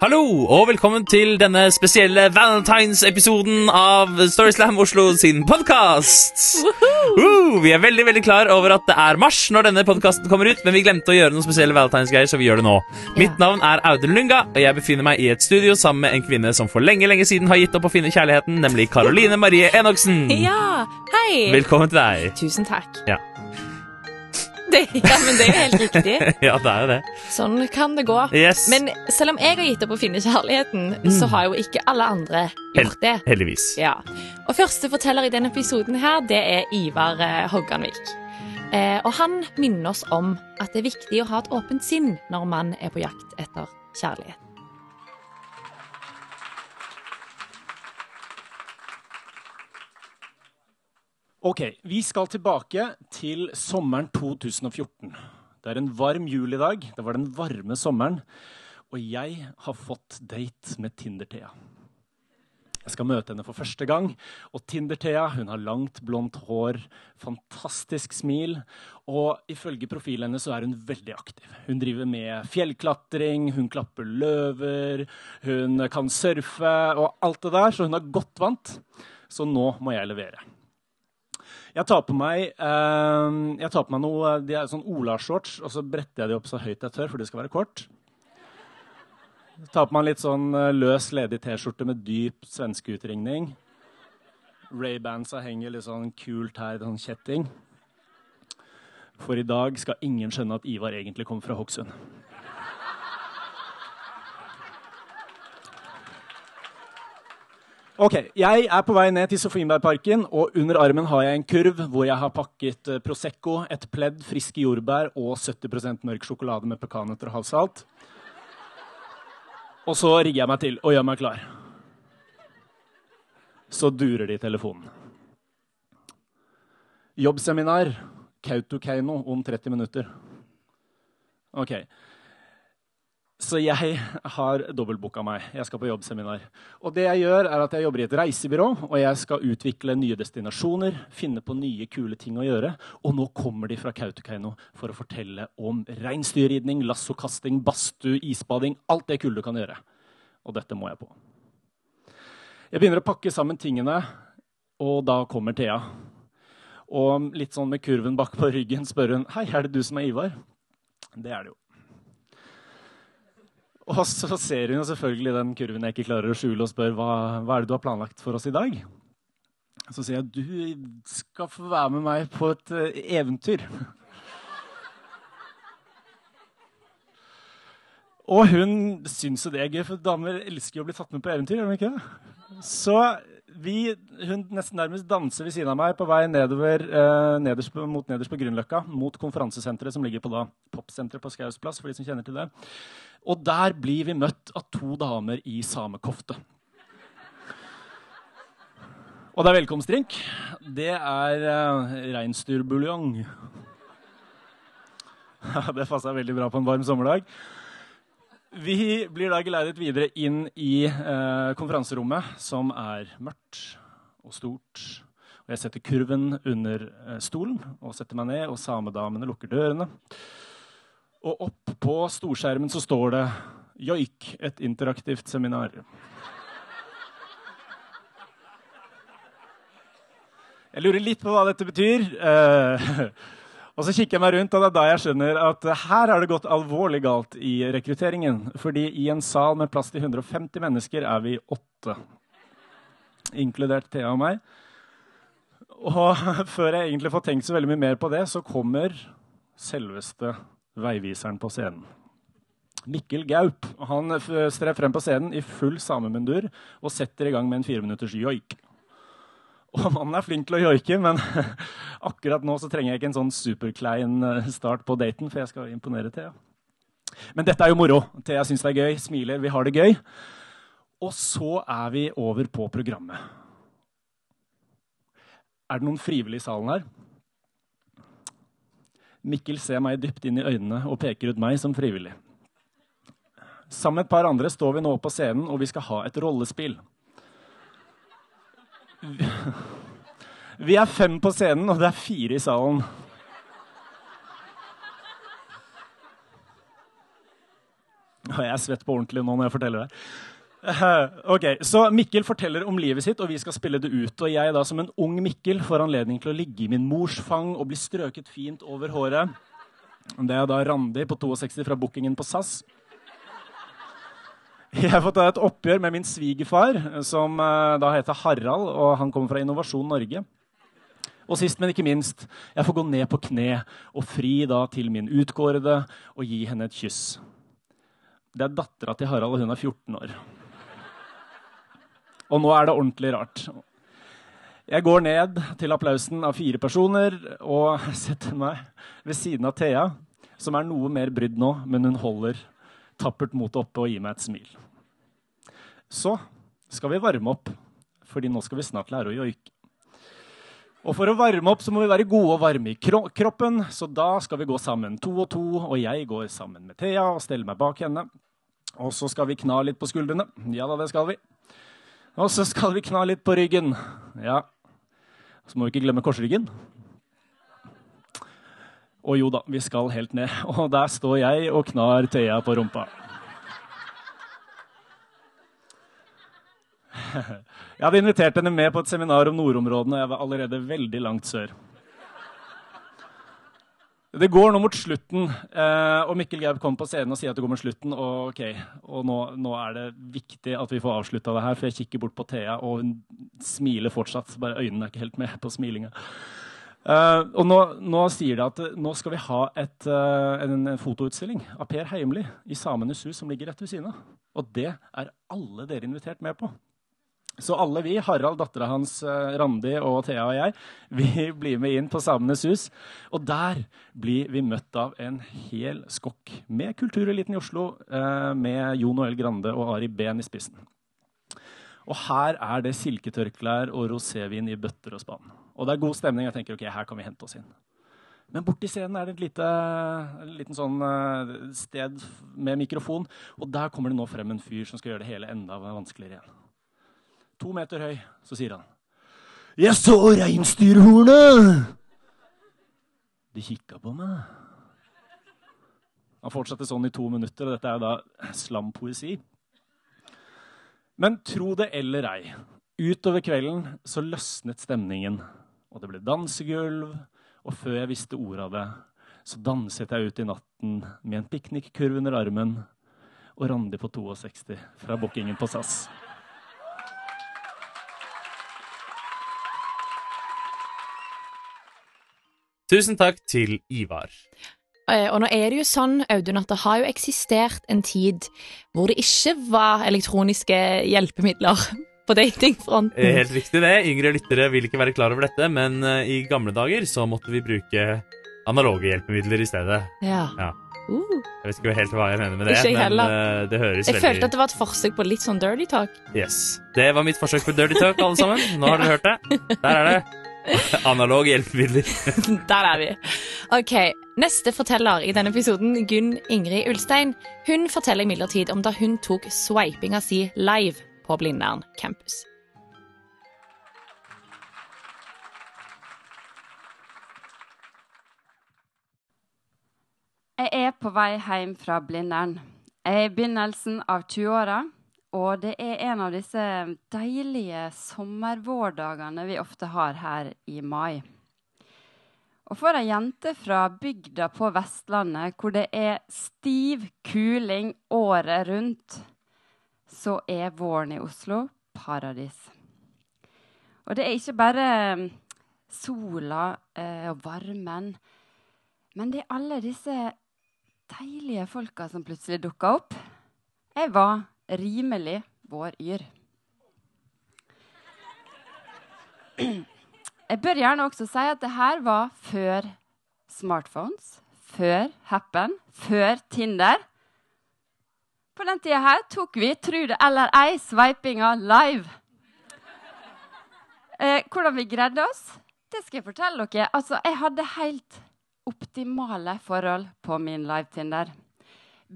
Hallo, og velkommen til denne spesielle Valentines-episoden av Storyslam Oslo sin podkast. Uh, vi er veldig veldig klar over at det er mars når denne podkasten kommer ut, men vi glemte å gjøre noen spesielle Valentines-greier, så vi gjør det nå. Mitt navn er Audun Lunga, og jeg befinner meg i et studio sammen med en kvinne som for lenge lenge siden har gitt opp å finne kjærligheten, nemlig Karoline Marie Enoksen. Ja, hei! Velkommen til deg. Tusen takk. Ja. Det, ja, men det er jo helt riktig. Ja, det er jo det. Sånn kan det gå. Yes. Men selv om jeg har gitt opp å finne kjærligheten, så har jo ikke alle andre gjort det. Heldigvis. Ja. Og første forteller i denne episoden her, det er Ivar eh, Hogganvik. Eh, og han minner oss om at det er viktig å ha et åpent sinn når man er på jakt etter kjærlighet. Ok, vi skal tilbake til sommeren 2014. Det er en varm julidag. Det var den varme sommeren. Og jeg har fått date med Tinder-Thea. Jeg skal møte henne for første gang. Og Tinder-Thea hun har langt, blondt hår, fantastisk smil. Og ifølge profilen hennes så er hun veldig aktiv. Hun driver med fjellklatring, hun klapper løver, hun kan surfe og alt det der. Så hun er godt vant. Så nå må jeg levere. Jeg tar på meg, eh, jeg tar på meg noe de er sånn Ola-shorts, og så bretter jeg de opp så høyt jeg tør, for det skal være kort. Jeg tar på meg en litt sånn eh, løs, ledig T-skjorte med dyp svenskeutringning. Ray-bandsa henger litt sånn kult her, sånn kjetting. For i dag skal ingen skjønne at Ivar egentlig kommer fra Hokksund. Ok, Jeg er på vei ned til Sofienbergparken, og under armen har jeg en kurv hvor jeg har pakket eh, Prosecco, et pledd, friske jordbær og 70 mørk sjokolade med pekanøtter og havsalt. Og så rigger jeg meg til og gjør meg klar. Så durer det i telefonen. Jobbseminar Kautokeino om 30 minutter. Ok. Så jeg har dobbeltbooka meg. Jeg skal på jobbseminar. Og det jeg gjør, er at jeg jobber i et reisebyrå, og jeg skal utvikle nye destinasjoner, finne på nye, kule ting å gjøre. Og nå kommer de fra Kautokeino for å fortelle om reinsdyrridning, lassokasting, badstue, isbading. Alt det kule du kan gjøre. Og dette må jeg på. Jeg begynner å pakke sammen tingene, og da kommer Thea. Og litt sånn med kurven bak på ryggen spør hun Hei, er det du som er Ivar? Det er det jo. Og så ser hun jo selvfølgelig den kurven jeg ikke klarer å skjule, og spør hva, hva er det du har planlagt for oss i dag. Så sier jeg du skal få være med meg på et uh, eventyr. Og hun syns jo det er gøy, for damer elsker jo å bli tatt med på eventyr. gjør de ikke det? Så vi, hun nesten nærmest danser ved siden av meg på vei nedover, eh, nederst på, mot nederst på Grünerløkka, mot konferansesenteret som ligger på da, popsenteret på Skaus plass. for de som kjenner til det. Og der blir vi møtt av to damer i samekofte. Og det er velkomstdrink. Det er eh, reinsdyrbuljong. det passa veldig bra på en varm sommerdag. Vi blir da geleidet videre inn i eh, konferanserommet, som er mørkt og stort. Og jeg setter kurven under eh, stolen og setter meg ned, og samedamene lukker dørene. Og opp på storskjermen så står det 'Joik et interaktivt seminar'. Jeg lurer litt på hva dette betyr. Eh, og så kikker jeg meg rundt, og det er da jeg skjønner at her har det gått alvorlig galt i rekrutteringen. Fordi i en sal med plass til 150 mennesker er vi åtte. Inkludert Thea og meg. Og før jeg egentlig får tenkt så veldig mye mer på det, så kommer selveste veiviseren på scenen. Mikkel Gaup han strer frem på scenen i full samemundur og setter i gang med en fireminutters joik. Og mannen er flink til å joike, men akkurat nå så trenger jeg ikke en sånn superklein eh, start på daten, for jeg skal imponere Thea. Men dette er jo moro. Thea syns det er gøy, smiler, vi har det gøy. Og så er vi over på programmet. Er det noen frivillige i salen her? Mikkel ser meg dypt inn i øynene og peker ut meg som frivillig. Sammen med et par andre står vi nå på scenen, og vi skal ha et rollespill. Vi er fem på scenen, og det er fire i salen. Og jeg er svett på ordentlig nå når jeg forteller det. Ok, Så Mikkel forteller om livet sitt, og vi skal spille det ut. Og jeg da som en ung Mikkel får anledning til å ligge i min mors fang og bli strøket fint over håret. Det er da Randi på 62 fra bookingen på SAS. Jeg har fått et oppgjør med min svigerfar, som eh, da heter Harald, og han kommer fra Innovasjon Norge. Og sist, men ikke minst, jeg får gå ned på kne og fri da til min utkårede og gi henne et kyss. Det er dattera til Harald, og hun er 14 år. Og nå er det ordentlig rart. Jeg går ned til applausen av fire personer og setter meg ved siden av Thea, som er noe mer brydd nå, men hun holder tappert motet oppe og gir meg et smil. Så skal vi varme opp, fordi nå skal vi snart lære å joike. Og for å varme opp så må vi være gode og varme i kroppen, så da skal vi gå sammen to og to. Og jeg går sammen med Thea og steller meg bak henne. Og så skal vi kna litt på skuldrene. Ja da, det skal vi. Og så skal vi kna litt på ryggen. Ja. Så må vi ikke glemme korsryggen. Og jo da, vi skal helt ned. Og der står jeg og knar Thea på rumpa. Jeg hadde invitert henne med på et seminar om nordområdene, og jeg var allerede veldig langt sør. Det går nå mot slutten, eh, og Mikkel Gaub kommer på scenen og sier at det går mot slutten. Og, okay, og nå, nå, er det viktig at vi får avslutta det her, for jeg kikker bort på Thea, og hun smiler fortsatt. Bare øynene er ikke helt med på smilinga. Uh, og nå, nå, sier de at nå skal vi ha et, uh, en, fotoutstilling av Per Heimli i Samenes hus, som ligger rett ved siden av. Og det er alle dere invitert med på. Så alle vi, Harald, dattera hans, Randi og Thea og jeg, vi blir med inn på Samenes hus. Og der blir vi møtt av en hel skokk med kultureliten i Oslo, med Jon Noel Grande og Ari Behn i spissen. Og her er det silketørklær og rosévin i bøtter og spann. Og det er god stemning. Jeg tenker ok, her kan vi hente oss inn. Men borti scenen er det et lite, liten sånn uh, sted med mikrofon. Og der kommer det nå frem en fyr som skal gjøre det hele enda vanskeligere igjen. To meter høy, så sier han. Jeg så reinsdyrhornet! De kikka på meg. Han fortsatte sånn i to minutter, og dette er da slampoesi. Men tro det eller ei, utover kvelden så løsnet stemningen. Og det ble dansegulv, og før jeg visste ordet av det, så danset jeg ut i natten med en piknikkurv under armen og Randi på 62 fra bookingen på SAS. Tusen takk til Ivar. Eh, og nå er det jo sånn, Audun, at det har jo eksistert en tid hvor det ikke var elektroniske hjelpemidler på datingfronten. Eh, helt riktig det. Yngre lyttere vil ikke være klar over dette, men eh, i gamle dager så måtte vi bruke analoge hjelpemidler i stedet. Ja. ja. Uh. Jeg vet ikke helt hva jeg mener med det, men uh, det høres jeg veldig Jeg følte at det var et forsøk på litt sånn dirty talk. Yes. Det var mitt forsøk på dirty talk, alle sammen. Nå har dere hørt det. Der er det. Analog hjelpemidler. Der er vi. Ok, Neste forteller i denne episoden, Gunn Ingrid Ulstein, hun forteller imidlertid om da hun tok swipinga si live på Blindern campus. Jeg er på vei hjem fra Blindern. Jeg er i begynnelsen av 20-åra. Og det er en av disse deilige sommervårdagene vi ofte har her i mai. Og for ei jente fra bygda på Vestlandet, hvor det er stiv kuling året rundt, så er våren i Oslo paradis. Og det er ikke bare mm, sola eh, og varmen, men det er alle disse deilige folka som plutselig dukka opp. Jeg var rimelig vår yr. Jeg bør gjerne også si at det her var før smartphones, før Happen, før Tinder. På den tida her tok vi, tru det eller ei, sveipinga live. Eh, hvordan vi greide oss, det skal jeg fortelle dere. Altså, jeg hadde helt optimale forhold på min live-Tinder.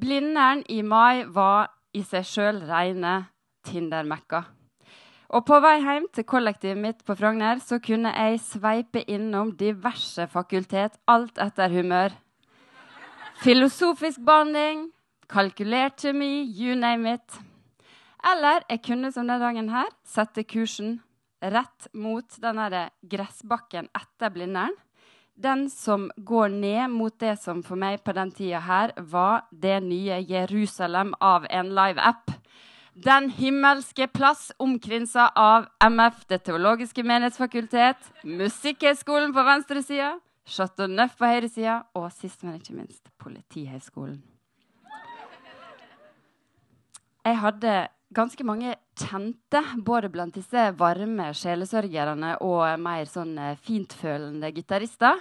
Blindern i mai var i seg sjøl reine Tinder-mekka. Og på vei hjem til kollektivet mitt på Frogner så kunne jeg sveipe innom diverse fakultet, alt etter humør. Filosofisk behandling, kalkulert to me, you name it. Eller jeg kunne som denne dagen her sette kursen rett mot den gressbakken etter Blindern. Den som går ned mot det som for meg på den tida her var det nye Jerusalem av en live-app. Den himmelske plass omkrinsa av MF, Det teologiske menighetsfakultet, Musikkhøgskolen på venstresida, Chateau Neuf på høyresida og sist, men ikke minst Politihøgskolen. Jeg hadde ganske mange kjente, både blant disse varme sjelesørgerne og mer sånn eh, fintfølende gitarister.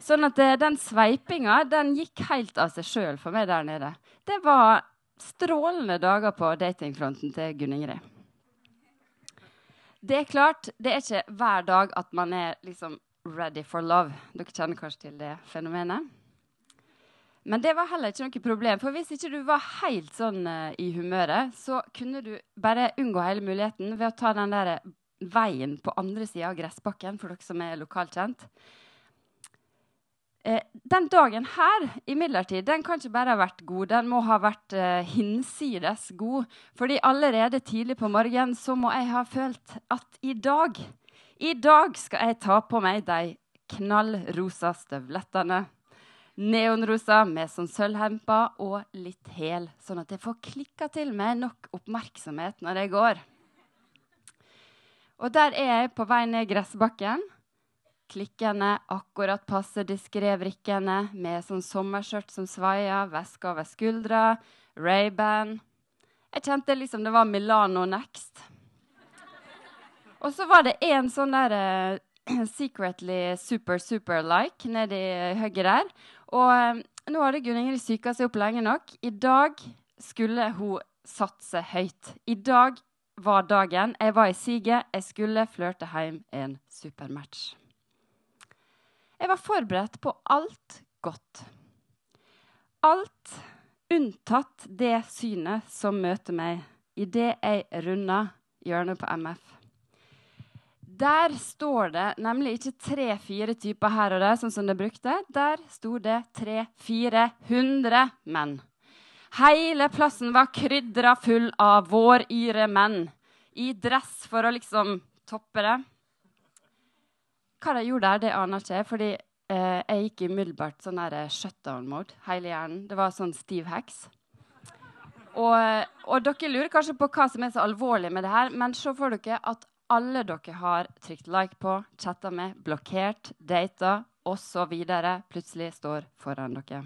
Sånn at eh, den sveipinga den gikk helt av seg sjøl for meg der nede. Det var strålende dager på datingfronten til Gunn Ingrid. Det er klart, det er ikke hver dag at man er liksom ready for love. Dere kjenner kanskje til det fenomenet? Men det var heller ikke noe problem. For hvis ikke du var helt sånn uh, i humøret, så kunne du bare unngå hele muligheten ved å ta den der veien på andre sida av gressbakken, for dere som er lokalkjent. Eh, den dagen her imidlertid, den kan ikke bare ha vært god, den må ha vært eh, hinsides god. Fordi allerede tidlig på morgenen så må jeg ha følt at i dag I dag skal jeg ta på meg de knallrosa støvlettene neonrosa med sånn sølvhemper og litt hæl, sånn at jeg får klikka til meg nok oppmerksomhet når jeg går. Og der er jeg på vei ned gressbakken. Klikkende, akkurat passe diskré vrikkende, med sånn sommerskjørt som svaier, veske over skuldra, Ray-Ban. Jeg kjente liksom det var Milano next. Og så var det en sånn der uh, secretly super, super like nedi høyre der. Og um, nå hadde Gunn Ingrid psyka seg opp lenge nok. I dag skulle hun satse høyt. I dag var dagen. Jeg var i siget. Jeg skulle flørte hjem en supermatch. Jeg var forberedt på alt godt. Alt unntatt det synet som møter meg idet jeg runder hjørnet på MF. Der står det nemlig ikke tre-fire typer her og der, sånn som det brukte. Der sto det tre-fire-hundre menn. Hele plassen var krydra full av våryre menn i dress for å liksom toppe det. Hva de gjorde der, det aner ikke fordi eh, jeg gikk umiddelbart sånn der eh, shutdown-mode. Hele hjernen. Det var sånn stiv heks. Og, og, dere lurer kanskje på hva som er så alvorlig med det her, men se for dere at alle dere har trykt like på, chatta med, blokkert, data osv., plutselig står foran dere.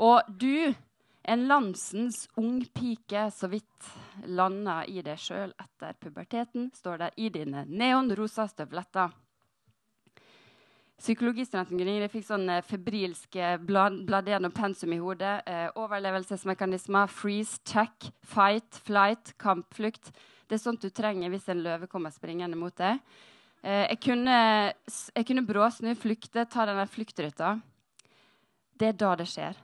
Og du, en landsens ungpike så vidt landa i deg sjøl etter puberteten, står der i dine neonrosa støvletter. Psykologistudenten Gunhild fikk sånn febrilske eh, blad, blad gjennom pensum i hodet. Eh, overlevelsesmekanismer, freeze, check, fight, flight, kampflukt. Det er sånt du trenger hvis en løve kommer springende mot deg. Eh, jeg, kunne, jeg kunne bråsnu, flykte, ta den der fluktruta. Det er da det skjer.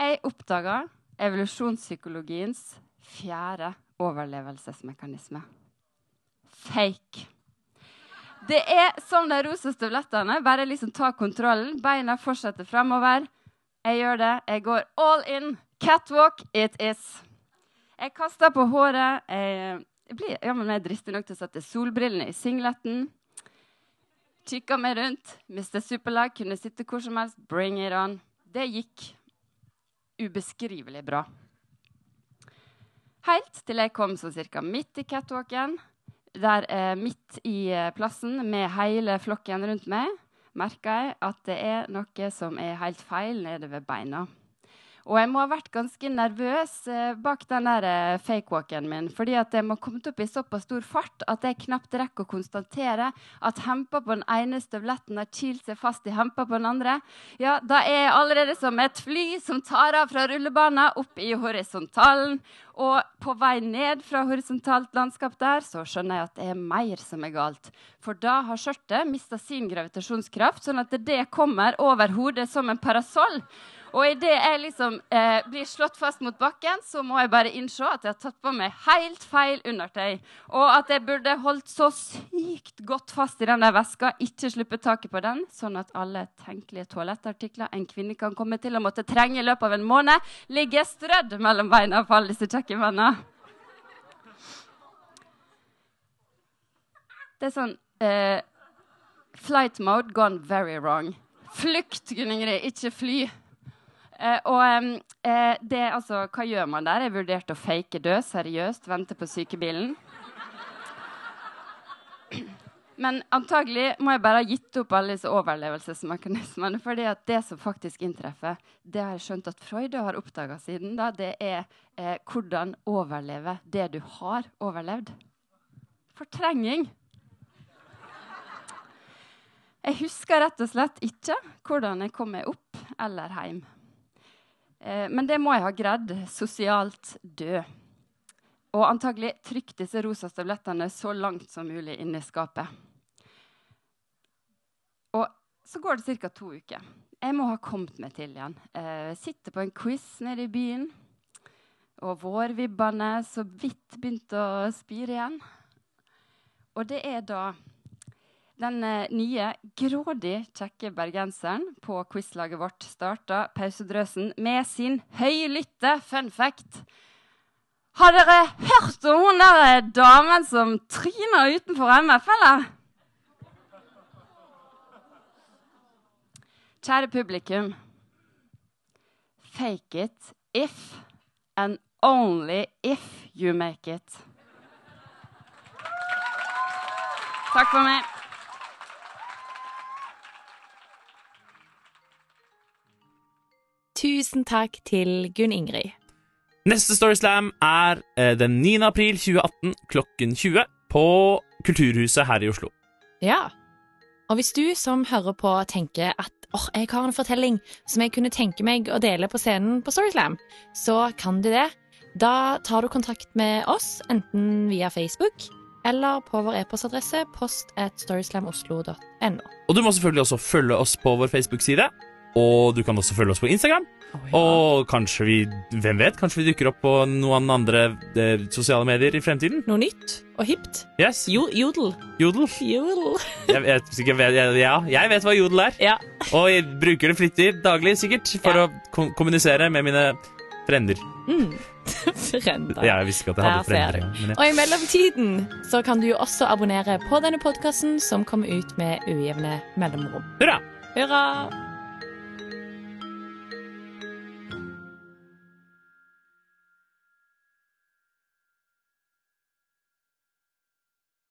Jeg oppdaga evolusjonspsykologiens fjerde overlevelsesmekanisme. Fake. Det er som de rosa støvlettene. Bare liksom ta kontrollen. Beina fortsetter fremover. Jeg gjør det. Jeg går all in. Catwalk it is. Jeg kasta på håret. Jeg, jeg blir jeg er dristig nok til å sette solbrillene i singleten. Kikka meg rundt. Mr. Superlag kunne sitte hvor som helst. Bring it on. Det gikk ubeskrivelig bra. Helt til jeg kom sånn cirka midt i catwalken. Der eh, midt i eh, plassen med hele flokken rundt meg merka jeg at det er noe som er helt feil nede ved beina. Og jeg må ha vært ganske nervøs eh, bak den der eh, fake-walken min. fordi at jeg må ha kommet opp i såpass stor fart at jeg knapt rekker å konstatere at hempa på den ene støvletten har kilt seg fast i hempa på den andre. Ja, Da er jeg allerede som et fly som tar av fra rullebanen opp i horisontalen. Og på vei ned fra horisontalt landskap der, så skjønner jeg at det er mer som er galt. For da har skjørtet mista sin gravitasjonskraft, sånn at det kommer over hodet som en parasoll. Og idet jeg liksom eh, blir slått fast mot bakken, så må jeg bare innse at jeg har tatt på meg helt feil undertøy. Og at jeg burde holdt så sykt godt fast i den der veska, ikke sluppet taket på den, sånn at alle tenkelige toalettartikler en kvinne kan komme til å måtte trenge i løpet av en måned, ligger strødd mellom beina på alle disse kjøkkenmennene. Det er sånn eh, Flight mode gone very wrong. Flukt, Gunn Ingrid, ikke fly. Eh, og eh, det, altså, hva gjør man der? Jeg vurderte å fake død, seriøst, vente på sykebilen. Men antagelig må jeg bare ha gitt opp alle disse overlevelsesmekanismene. fordi at det som faktisk inntreffer, det har jeg skjønt at Freud har oppdaga siden, da, det er eh, hvordan overleve det du har overlevd. Fortrenging. Jeg husker rett og slett ikke hvordan jeg kom meg opp eller hjem. Eh, men det må jeg ha greid sosialt død. Og antagelig trykt disse rosa støvlettene så langt som mulig inn i skapet. Og så går det ca. to uker. Jeg må ha kommet meg til igjen. Eh, sitter på en quiz nede i byen. Og vårvibbene så vidt begynte å spire igjen. Og det er da den eh, nye, grådig kjekke bergenseren på quizlaget vårt starta pausedrøsen med sin høylytte fun fact. Har dere hørt om hun der eh, damen som tryna utenfor MF, eller? Kjære publikum. Fake it if and only if you make it. Takk for meg. Tusen takk til Gunn Ingrid. Neste Storyslam er eh, den 9. april 2018 klokken 20 på Kulturhuset her i Oslo. Ja. Og hvis du som hører på tenker at åh, jeg har en fortelling som jeg kunne tenke meg å dele på scenen på Storyslam, så kan du det. Da tar du kontakt med oss, enten via Facebook eller på vår e-postadresse post at storyslamoslo.no. Og du må selvfølgelig også følge oss på vår Facebook-side. Og du kan også følge oss på Instagram. Og kanskje vi hvem vet, kanskje vi dukker opp på noen andre eh, sosiale medier i fremtiden. Noe nytt og hipt. Yes, Jo, jodel. Jodel. Jodel. Jeg vet, sikkert vet- jeg- ja, jeg vet hva jodel er. Ja. Og jeg bruker det flittig daglig, sikkert, for Ja. å kom kommunisere med mine frender. Mm. Frender. Ja, jeg visste ikke at jeg hadde frender. Jeg, Og i mellomtiden så kan du jo også abonnere på denne podkasten som kommer ut med ujevne mellomrom. hurra! Hurra!